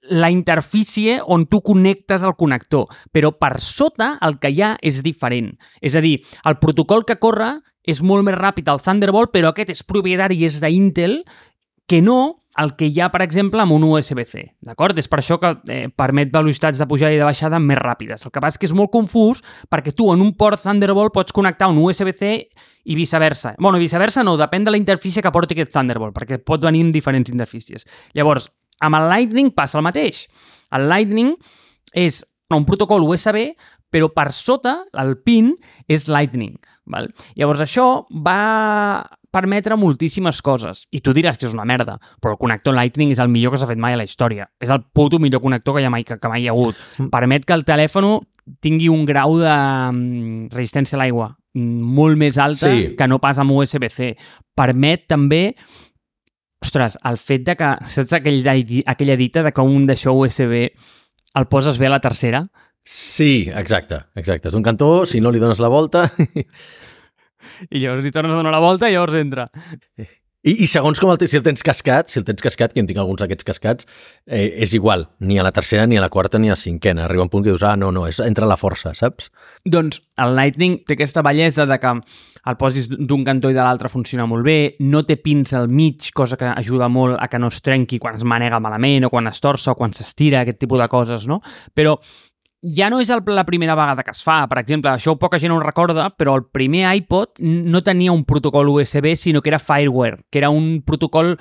la, interfície on tu connectes el connector, però per sota el que hi ha és diferent. És a dir, el protocol que corre és molt més ràpid al Thunderbolt, però aquest és propietari i és d'Intel, que no el que hi ha, per exemple, amb un USB-C. D'acord? És per això que eh, permet velocitats de pujada i de baixada més ràpides. El que passa és que és molt confús perquè tu en un port Thunderbolt pots connectar un USB-C i viceversa. Bueno, viceversa no, depèn de la interfície que porti aquest Thunderbolt, perquè pot venir amb diferents interfícies. Llavors, amb el Lightning passa el mateix. El Lightning és un protocol USB, però per sota el pin és Lightning. Val? Llavors això va permetre moltíssimes coses. I tu diràs que és una merda, però el connector Lightning és el millor que s'ha fet mai a la història. És el puto millor connector que ha mai, que, que mai hi ha hagut. Permet que el telèfon tingui un grau de mm, resistència a l'aigua mm, molt més alta Sí. que no pas amb USB-C. Permet també Ostres, el fet de que... Saps aquell, aquella dita de que un d'això USB el poses bé a la tercera? Sí, exacte, exacte. És un cantó, si no li dones la volta... I llavors li tornes a donar la volta i llavors entra. I, I segons com el, si el tens cascat, si el tens cascat, que en tinc alguns d'aquests cascats, eh, és igual, ni a la tercera, ni a la quarta, ni a la cinquena. Arriba un punt que dius, ah, no, no, és, entra la força, saps? Doncs el Lightning té aquesta bellesa de que el posis d'un cantó i de l'altre funciona molt bé, no té pins al mig, cosa que ajuda molt a que no es trenqui quan es manega malament o quan es torça o quan s'estira, aquest tipus de coses, no? Però ja no és el, la primera vegada que es fa. Per exemple, això poca gent ho recorda, però el primer iPod no tenia un protocol USB, sinó que era Fireware, que era un protocol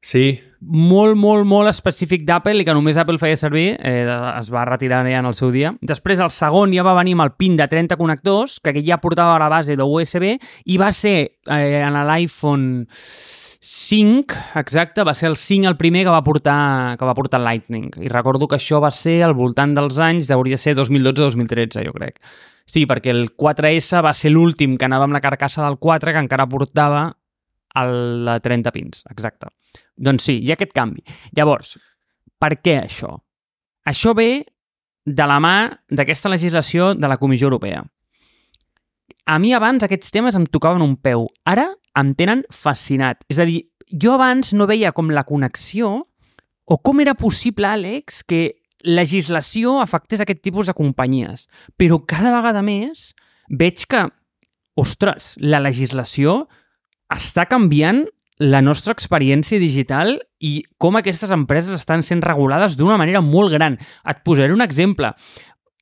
Sí. molt, molt, molt específic d'Apple i que només Apple feia servir, eh, es va retirar ja en el seu dia. Després el segon ja va venir amb el pin de 30 connectors, que ja portava la base de USB i va ser eh, en l'iPhone 5, exacte, va ser el 5 el primer que va portar, que va portar Lightning. I recordo que això va ser al voltant dels anys, hauria de ser 2012-2013, jo crec. Sí, perquè el 4S va ser l'últim que anava amb la carcassa del 4 que encara portava el 30 pins, exacte. Doncs sí, hi ha aquest canvi. Llavors, per què això? Això ve de la mà d'aquesta legislació de la Comissió Europea. A mi abans aquests temes em tocaven un peu. Ara em tenen fascinat. És a dir, jo abans no veia com la connexió o com era possible, Àlex, que legislació afectés aquest tipus de companyies. Però cada vegada més veig que, ostres, la legislació està canviant la nostra experiència digital i com aquestes empreses estan sent regulades d'una manera molt gran. Et posaré un exemple.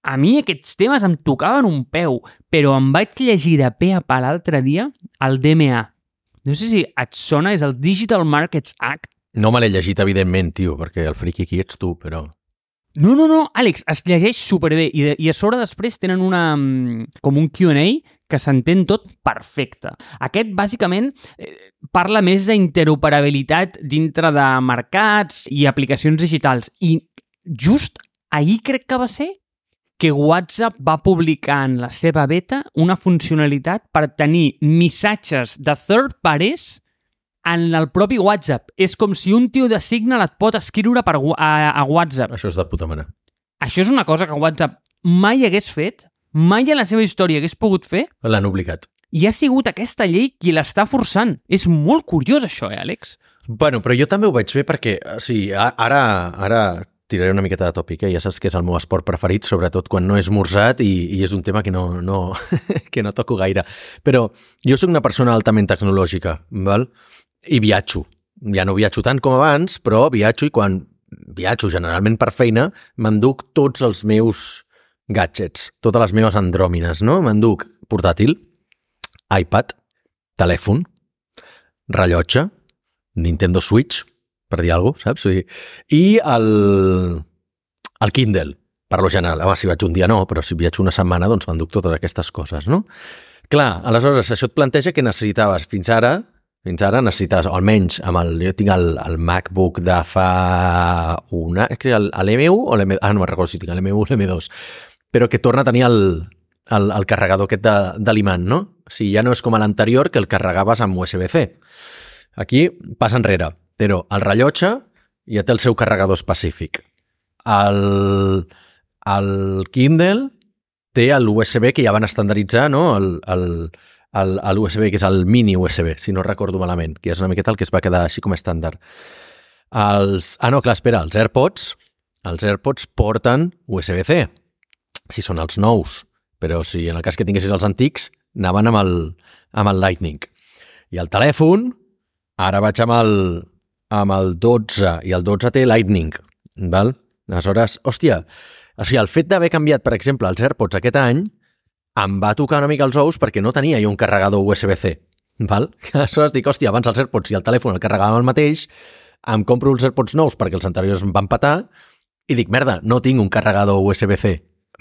A mi aquests temes em tocaven un peu, però em vaig llegir de pe a pa l'altre dia el DMA. No sé si et sona, és el Digital Markets Act. No me l'he llegit, evidentment, tio, perquè el friqui aquí ets tu, però... No, no, no, Àlex, es llegeix superbé i, de, i a sobre després tenen una, mm, com un Q&A que s'entén tot perfecte. Aquest, bàsicament, eh, parla més d'interoperabilitat dintre de mercats i aplicacions digitals. I just ahir crec que va ser que WhatsApp va publicar en la seva beta una funcionalitat per tenir missatges de third parties en el propi WhatsApp. És com si un tio de Signal et pot escriure per, a, a WhatsApp. Això és de puta mare. Això és una cosa que WhatsApp mai hagués fet, mai a la seva història hagués pogut fer. L'han obligat. I ha sigut aquesta llei qui l'està forçant. És molt curiós això, eh, Àlex? Bueno, però jo també ho veig bé perquè, o sigui, ara, ara tiraré una miqueta de tòpic, eh? ja saps que és el meu esport preferit, sobretot quan no és morsat i, i és un tema que no, no, que no toco gaire. Però jo sóc una persona altament tecnològica, val? i viatjo. Ja no viatjo tant com abans, però viatjo i quan viatjo generalment per feina m'enduc tots els meus gadgets, totes les meves andròmines, no? M'enduc portàtil, iPad, telèfon, rellotge, Nintendo Switch, per dir alguna cosa, saps? I el, el Kindle, per lo general. Home, si vaig un dia no, però si viatjo una setmana, doncs m'enduc totes aquestes coses, no? Clar, aleshores, això et planteja que necessitaves fins ara fins ara necessites, o almenys amb el, jo tinc el, el MacBook de fa una... L'M1 o l'M... Ah, no me'n recordo si tinc l'M1 o l'M2. Però que torna a tenir el, el, el carregador aquest de, de l'imant, no? O sigui, ja no és com a l'anterior que el carregaves amb USB-C. Aquí passa enrere, però el rellotge ja té el seu carregador específic. El, el Kindle té l'USB que ja van estandarditzar, no? El, el, l'USB, que és el mini USB, si no recordo malament, que és una miqueta el que es va quedar així com estàndard. Els... Ah, no, clar, espera, els AirPods, els AirPods porten USB-C, si són els nous, però si en el cas que tinguessis els antics, anaven amb el, amb el Lightning. I el telèfon, ara vaig amb el, amb el 12, i el 12 té Lightning, val? Aleshores, hòstia, o sigui, el fet d'haver canviat, per exemple, els AirPods aquest any, em va tocar una mica els ous perquè no tenia jo un carregador USB-C. Val? Aleshores dic, hòstia, abans els AirPods i el telèfon el carregàvem el mateix, em compro els AirPods nous perquè els anteriors em van patar i dic, merda, no tinc un carregador USB-C,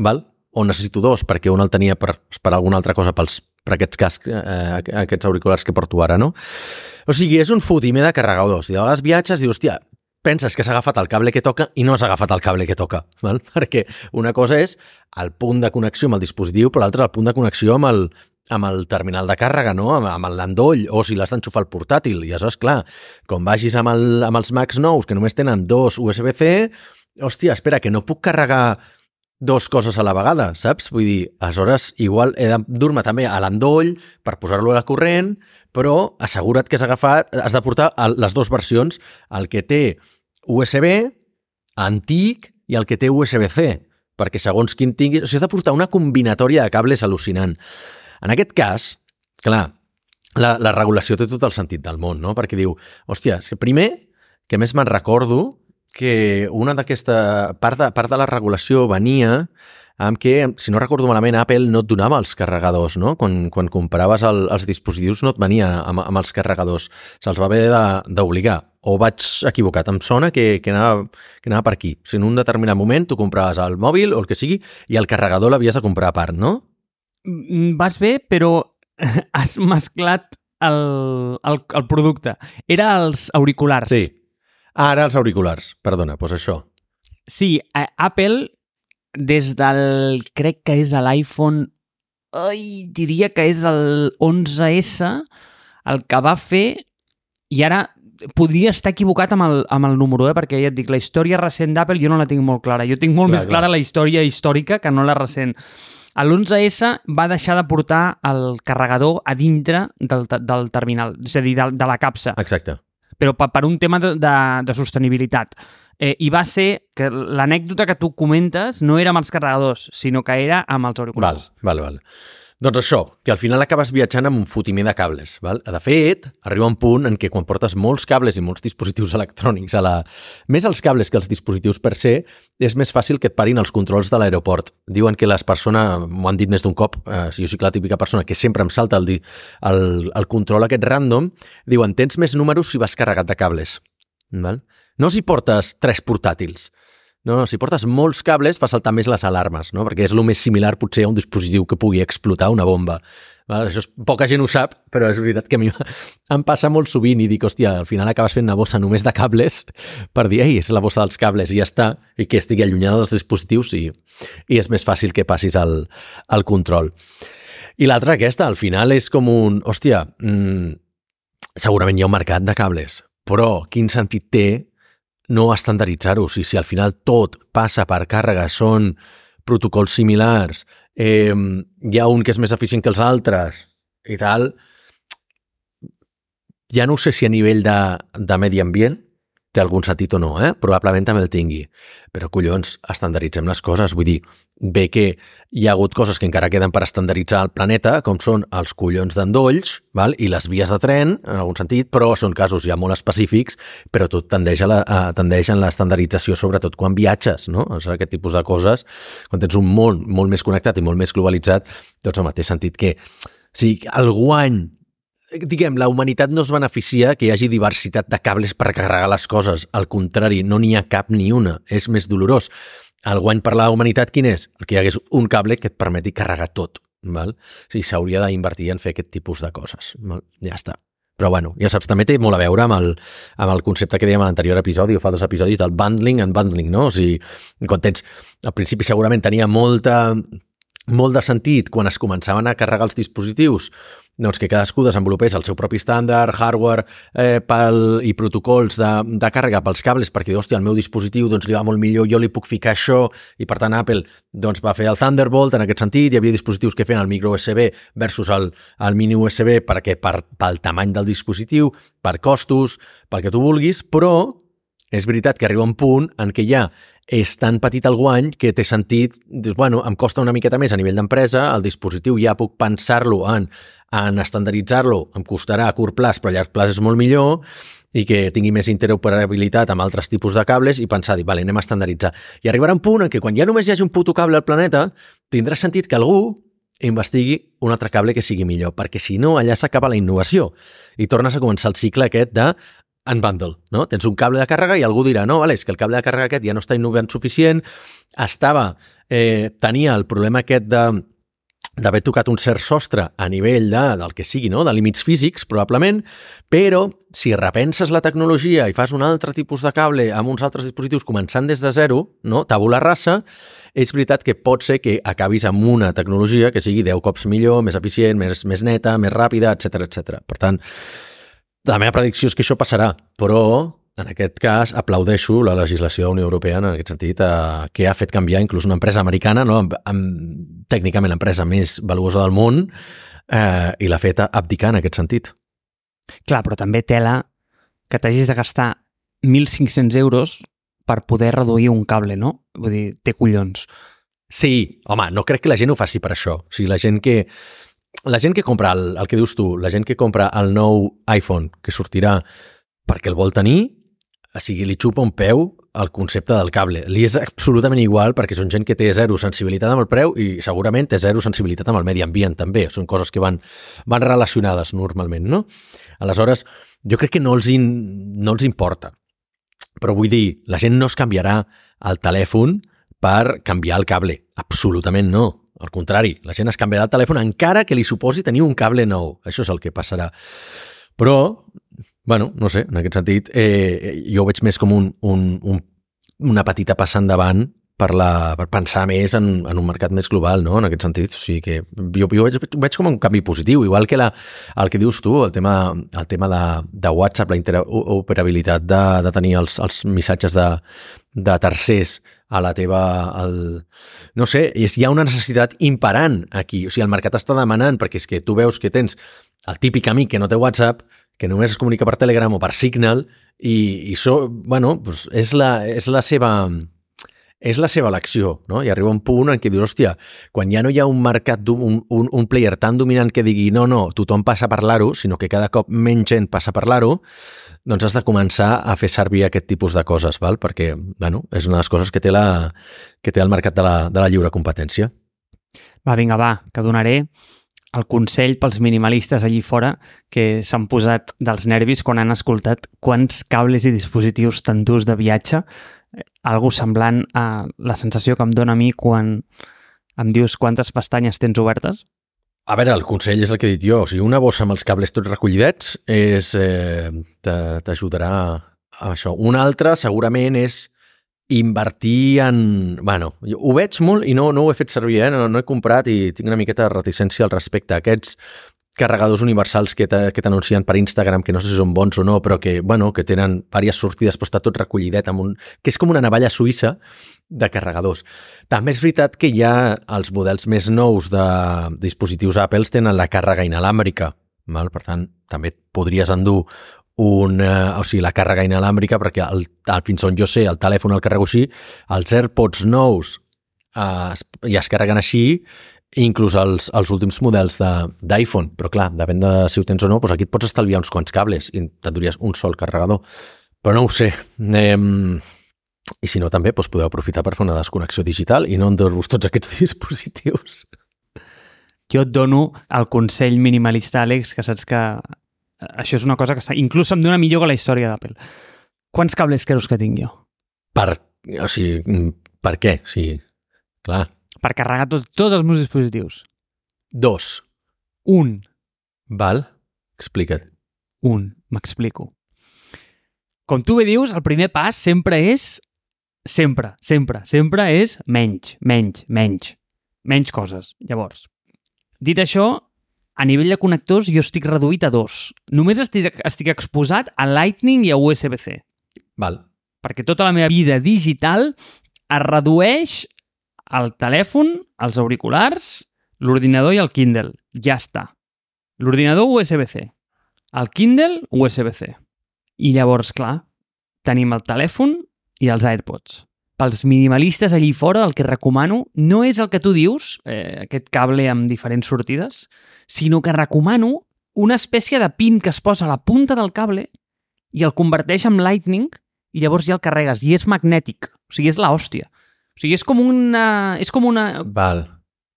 val? O necessito dos perquè un el tenia per, per alguna altra cosa pels, per aquests cascs, eh, aquests auriculars que porto ara, no? O sigui, és un fotimer de carregadors. I de vegades viatges i hòstia, penses que s'ha agafat el cable que toca i no s'ha agafat el cable que toca, val? perquè una cosa és el punt de connexió amb el dispositiu, però l'altra el punt de connexió amb el, amb el terminal de càrrega, no? amb, amb l'endoll, o si l'has d'enxufar al portàtil. I és clar, com vagis amb, el, amb els Macs nous, que només tenen dos USB-C, hòstia, espera, que no puc carregar dos coses a la vegada, saps? Vull dir, aleshores, igual he de dur-me també a l'endoll per posar-lo a la corrent, però assegura't que has agafat, has de portar les dues versions, el que té USB antic i el que té USB-C, perquè segons quin tinguis... O sigui, has de portar una combinatòria de cables al·lucinant. En aquest cas, clar, la, la regulació té tot el sentit del món, no? Perquè diu, hòstia, primer, que més me'n recordo que una d'aquesta part de, part de la regulació venia amb què, si no recordo malament, Apple no et donava els carregadors, no? Quan, quan compraves el, els dispositius no et venia amb, amb els carregadors. Se'ls va haver d'obligar. O vaig equivocat. Em sona que, que, anava, que anava per aquí. Si en un determinat moment tu compraves el mòbil o el que sigui i el carregador l'havies de comprar a part, no? Mm, vas bé, però has mesclat el, el, el producte. Era els auriculars. Sí. Ara els auriculars. Perdona, doncs això. Sí, a Apple, des del... crec que és l'iPhone... Ai, diria que és el 11S el que va fer i ara podria estar equivocat amb el, amb el número, eh? perquè ja et dic, la història recent d'Apple jo no la tinc molt clara. Jo tinc molt Clar, més clar. clara la història històrica que no la recent. A l'11S va deixar de portar el carregador a dintre del, del terminal, és a dir, de, de la capsa, Exacte. però per, per un tema de, de, de sostenibilitat. Eh, I va ser que l'anècdota que tu comentes no era amb els carregadors, sinó que era amb els Val, auriculars. val, val. Doncs això, que al final acabes viatjant amb un fotimer de cables. Val? De fet, arriba un punt en què quan portes molts cables i molts dispositius electrònics a la... Més els cables que els dispositius per se, és més fàcil que et parin els controls de l'aeroport. Diuen que les persones, m'ho han dit més d'un cop, eh, jo soc la típica persona que sempre em salta el, el, el control aquest random, diuen, tens més números si vas carregat de cables. Val? No si portes tres portàtils. No, no, si portes molts cables fa saltar més les alarmes, no? perquè és el més similar potser a un dispositiu que pugui explotar una bomba. Val? Això és, poca gent ho sap, però és veritat que a mi em passa molt sovint i dic, hòstia, al final acabes fent una bossa només de cables per dir, ei, és la bossa dels cables i ja està, i que estigui allunyada dels dispositius i, i és més fàcil que passis el, el control. I l'altra aquesta, al final és com un, hòstia, mm, segurament hi ha un mercat de cables, però quin sentit té no estandarditzar-ho. Si, si al final tot passa per càrrega, són protocols similars, eh, hi ha un que és més eficient que els altres i tal, ja no sé si a nivell de, de medi ambient té algun sentit o no, eh? probablement també el tingui. Però, collons, estandarditzem les coses. Vull dir, bé que hi ha hagut coses que encara queden per estandarditzar al planeta, com són els collons d'endolls val? i les vies de tren, en algun sentit, però són casos ja molt específics, però tot tendeix a, la, a, tendeix en l'estandardització, sobretot quan viatges, no? O aquest tipus de coses, quan tens un món molt més connectat i molt més globalitzat, doncs, home, té sentit que si el guany diguem, la humanitat no es beneficia que hi hagi diversitat de cables per carregar les coses. Al contrari, no n'hi ha cap ni una. És més dolorós. El guany per la humanitat quin és? El que hi hagués un cable que et permeti carregar tot. Val? Sigui, s'hauria d'invertir en fer aquest tipus de coses. Val? Ja està. Però bueno, ja saps, també té molt a veure amb el, amb el concepte que dèiem a l'anterior episodi, o fa dos episodis, del bundling and bundling, no? O sigui, quan tens... Al principi segurament tenia molta, molt de sentit quan es començaven a carregar els dispositius doncs que cadascú desenvolupés el seu propi estàndard, hardware eh, pel, i protocols de, de càrrega pels cables, perquè, hòstia, el meu dispositiu doncs, li va molt millor, jo li puc ficar això, i per tant Apple doncs, va fer el Thunderbolt en aquest sentit, hi havia dispositius que feien el micro USB versus el, el mini USB perquè per, pel tamany del dispositiu, per costos, pel que tu vulguis, però és veritat que arriba un punt en què ja és tan petit el guany que té sentit, dius, bueno, em costa una miqueta més a nivell d'empresa, el dispositiu ja puc pensar-lo en, en estandarditzar-lo, em costarà a curt plaç, però a llarg plaç és molt millor, i que tingui més interoperabilitat amb altres tipus de cables i pensar, dir, vale, anem a estandarditzar. I arribarà un punt en què quan ja només hi hagi un puto cable al planeta, tindrà sentit que algú investigui un altre cable que sigui millor, perquè si no, allà s'acaba la innovació i tornes a començar el cicle aquest de unbundle, no? Tens un cable de càrrega i algú dirà, no, vale, és que el cable de càrrega aquest ja no està innovant suficient, estava, eh, tenia el problema aquest de d'haver tocat un cert sostre a nivell de, del que sigui, no? de límits físics, probablement, però si repenses la tecnologia i fas un altre tipus de cable amb uns altres dispositius començant des de zero, no? tabula rasa, és veritat que pot ser que acabis amb una tecnologia que sigui 10 cops millor, més eficient, més, més neta, més ràpida, etc etc. Per tant, la meva predicció és que això passarà, però en aquest cas aplaudeixo la legislació de la Unió Europea en aquest sentit eh, que ha fet canviar inclús una empresa americana, no? amb, amb, tècnicament l'empresa més valuosa del món, eh, i l'ha fet abdicar en aquest sentit. Clar, però també tela que t'hagis de gastar 1.500 euros per poder reduir un cable, no? Vull dir, té collons. Sí, home, no crec que la gent ho faci per això. O sigui, la gent que la gent que compra el, el que dius tu, la gent que compra el nou iPhone que sortirà perquè el vol tenir, o sigui, li xupa un peu el concepte del cable. Li és absolutament igual perquè són gent que té zero sensibilitat amb el preu i segurament té zero sensibilitat amb el medi ambient també. Són coses que van, van relacionades normalment, no? Aleshores, jo crec que no els, in, no els importa. Però vull dir, la gent no es canviarà el telèfon per canviar el cable. Absolutament no. Al contrari, la gent es canviarà el telèfon encara que li suposi tenir un cable nou. Això és el que passarà. Però, bueno, no sé, en aquest sentit, eh, jo ho veig més com un, un, un, una petita passa endavant per, la, per pensar més en, en un mercat més global, no? en aquest sentit. O sigui que jo, jo veig, veig com un canvi positiu, igual que la, el que dius tu, el tema, el tema de, de WhatsApp, la interoperabilitat de, de tenir els, els missatges de, de tercers a la teva... El... No sé, és, hi ha una necessitat imparant aquí. O sigui, el mercat està demanant, perquè és que tu veus que tens el típic amic que no té WhatsApp, que només es comunica per Telegram o per Signal, i, i so, bueno, pues és, la, és la seva és la seva elecció, no? I arriba un punt en què dius, hòstia, quan ja no hi ha un mercat, un, un, un player tan dominant que digui no, no, tothom passa a parlar-ho, sinó que cada cop menys gent passa a parlar-ho, doncs has de començar a fer servir aquest tipus de coses, val? perquè bueno, és una de les coses que té, la, que té el mercat de la, de la lliure competència. Va, vinga, va, que donaré el consell pels minimalistes allí fora que s'han posat dels nervis quan han escoltat quants cables i dispositius tan durs de viatge algo semblant a la sensació que em dóna a mi quan em dius quantes pestanyes tens obertes? A veure, el consell és el que he dit jo. O sigui, una bossa amb els cables tots recollidets és, eh, t'ajudarà a això. Una altra, segurament, és invertir en... Bueno, ho veig molt i no, no ho he fet servir, eh? no, no he comprat i tinc una miqueta de reticència al respecte. Aquests carregadors universals que t'anuncien per Instagram, que no sé si són bons o no, però que, bueno, que tenen diverses sortides, però està tot recollidet amb un... que és com una navalla suïssa de carregadors. També és veritat que ha els models més nous de dispositius Apple tenen la càrrega inalàmbrica, val? per tant, també podries endur un, eh, o sigui, la càrrega inalàmbrica, perquè el, el, fins on jo sé, el telèfon el carrego així, els AirPods nous eh, ja es carreguen així inclús els, els últims models d'iPhone, però clar, depèn de si ho tens o no, doncs aquí et pots estalviar uns quants cables i t'enduries un sol carregador. Però no ho sé. Eh, I si no, també doncs podeu aprofitar per fer una desconnexió digital i no endur-vos tots aquests dispositius. Jo et dono el consell minimalista, Àlex, que saps que això és una cosa que inclús em dona millor que la història d'Apple. Quants cables creus que tinc jo? Per, o sigui, per què? O sigui, clar, per carregar tot, tots els meus dispositius? Dos. Un. Val? Explica't. Un. M'explico. Com tu bé dius, el primer pas sempre és... Sempre, sempre, sempre és menys, menys, menys. Menys coses. Llavors, dit això, a nivell de connectors jo estic reduït a dos. Només estic, estic exposat a Lightning i a USB-C. Val. Perquè tota la meva vida digital es redueix el telèfon, els auriculars, l'ordinador i el Kindle. Ja està. L'ordinador USB-C. El Kindle USB-C. I llavors, clar, tenim el telèfon i els AirPods. Pels minimalistes allí fora, el que recomano no és el que tu dius, eh, aquest cable amb diferents sortides, sinó que recomano una espècie de pin que es posa a la punta del cable i el converteix en Lightning i llavors ja el carregues. I és magnètic. O sigui, és la hòstia. O sigui, és com una... És com una... Val.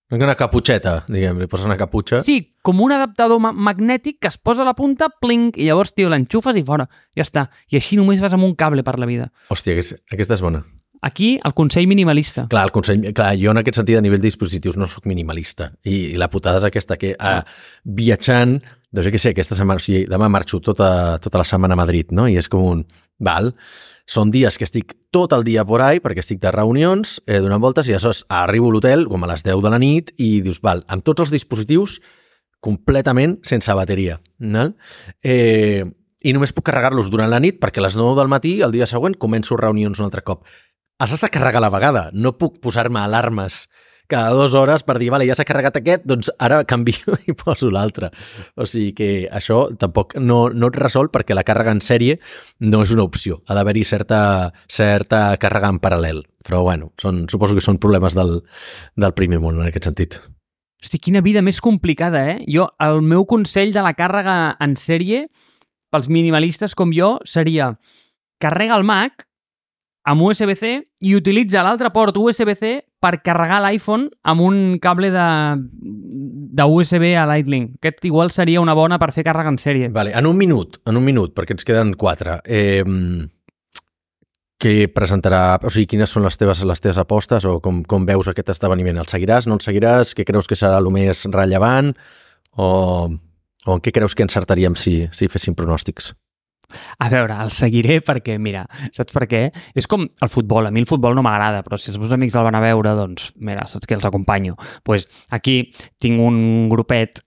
Una caputxeta, diguem, li poses una caputxa. Sí, com un adaptador ma magnètic que es posa a la punta, pling, i llavors, tio, l'enxufes i fora. Ja està. I així només vas amb un cable per la vida. Hòstia, aquesta és bona. Aquí, el consell minimalista. Clar, el consell, clar, jo en aquest sentit a nivell de dispositius no sóc minimalista. I, i la putada és aquesta, que ah, viatjant, doncs què sé, aquesta setmana, o sigui, demà marxo tota, tota la setmana a Madrid, no? I és com un, val, són dies que estic tot el dia por ahí, perquè estic de reunions, eh, donant voltes, i aleshores arribo a l'hotel com a les 10 de la nit i dius, val, amb tots els dispositius completament sense bateria. No? Eh, I només puc carregar-los durant la nit perquè a les 9 del matí, el dia següent, començo reunions un altre cop. Has de carregar a la vegada. No puc posar-me alarmes cada dues hores per dir, vale, ja s'ha carregat aquest, doncs ara canvio i poso l'altre. O sigui que això tampoc no, no et resol perquè la càrrega en sèrie no és una opció. Ha d'haver-hi certa, certa càrrega en paral·lel. Però bueno, són, suposo que són problemes del, del primer món en aquest sentit. Hosti, quina vida més complicada, eh? Jo, el meu consell de la càrrega en sèrie pels minimalistes com jo seria carrega el Mac amb USB-C i utilitza l'altre port USB-C per carregar l'iPhone amb un cable de, de USB a Lightning. Aquest igual seria una bona per fer càrrega en sèrie. Vale, en un minut, en un minut, perquè ens queden quatre. Eh, què presentarà, o sigui, quines són les teves, les teves apostes o com, com veus aquest esdeveniment? El seguiràs, no el seguiràs? Què creus que serà el més rellevant? O, o en què creus que encertaríem si, si féssim pronòstics? A veure, el seguiré perquè, mira, saps per què? És com el futbol. A mi el futbol no m'agrada, però si els meus amics el van a veure, doncs, mira, saps que els acompanyo. pues aquí tinc un grupet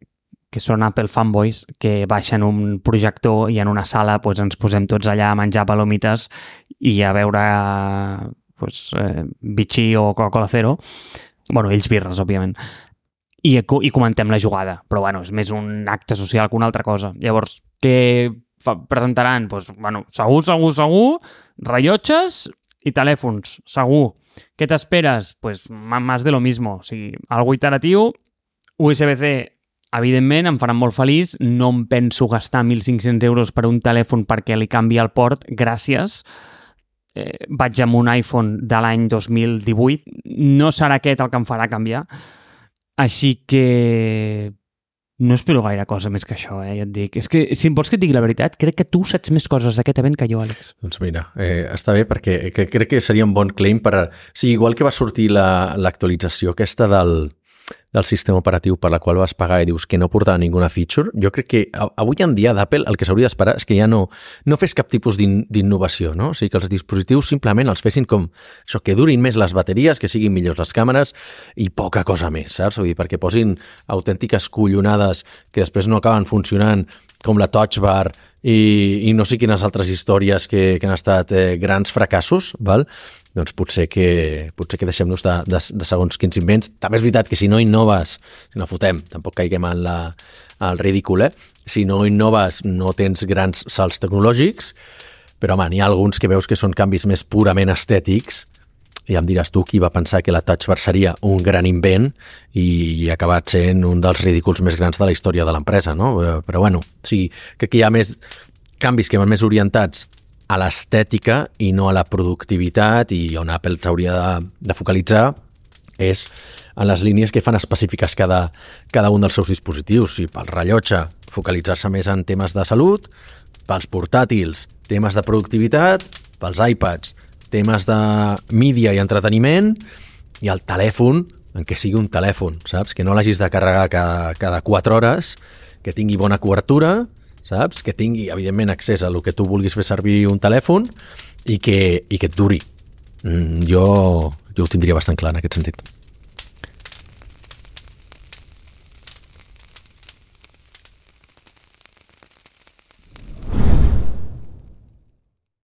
que són Apple fanboys, que baixen un projector i en una sala pues, ens posem tots allà a menjar palomites i a veure pues, eh, Vichy o Coca-Cola Zero. bueno, ells birres, òbviament. I, I comentem la jugada, però bueno, és més un acte social que una altra cosa. Llavors, què fa, presentaran? Pues, bueno, segur, segur, segur, rellotges i telèfons, segur. Què t'esperes? Pues más de lo mismo. O sigui, algo iteratiu, USB-C evidentment em faran molt feliç, no em penso gastar 1.500 euros per un telèfon perquè li canvi el port, gràcies. Eh, vaig amb un iPhone de l'any 2018, no serà aquest el que em farà canviar, així que no espero gaire cosa més que això, eh, ja et dic. És que, si em vols que et digui la veritat, crec que tu saps més coses d'aquest event que jo, Àlex. Doncs mira, eh, està bé perquè que crec que seria un bon claim per... O sigui, igual que va sortir l'actualització la, aquesta del, del sistema operatiu per la qual vas pagar i dius que no portava ninguna feature, jo crec que avui en dia d'Apple el que s'hauria d'esperar és que ja no, no fes cap tipus d'innovació, no? O sigui, que els dispositius simplement els fessin com això, que durin més les bateries, que siguin millors les càmeres i poca cosa més, saps? Vull dir, perquè posin autèntiques collonades que després no acaben funcionant com la Touch Bar i, i no sé quines altres històries que, que han estat eh, grans fracassos, val? Doncs potser que, potser que deixem-nos de, de, de segons quins invents. També és veritat que si no innoves, si no fotem, tampoc caiguem en la, el ridícul, eh? si no innoves no tens grans salts tecnològics, però home, n'hi ha alguns que veus que són canvis més purament estètics, i em diràs tu qui va pensar que la Touch Bar seria un gran invent i, i ha acabat sent un dels ridículs més grans de la història de l'empresa, no? Però, però bueno, sí, crec que hi ha més canvis que van més orientats a l'estètica i no a la productivitat i on Apple s'hauria de, de focalitzar és en les línies que fan específiques cada, cada un dels seus dispositius. I pel rellotge, focalitzar-se més en temes de salut, pels portàtils, temes de productivitat, pels iPads, temes de mídia i entreteniment, i el telèfon, en què sigui un telèfon, saps? Que no l'hagis de carregar cada, cada 4 hores, que tingui bona cobertura, saps? Que tingui, evidentment, accés a el que tu vulguis fer servir un telèfon i que, i que et duri. Mm, jo, jo ho tindria bastant clar en aquest sentit.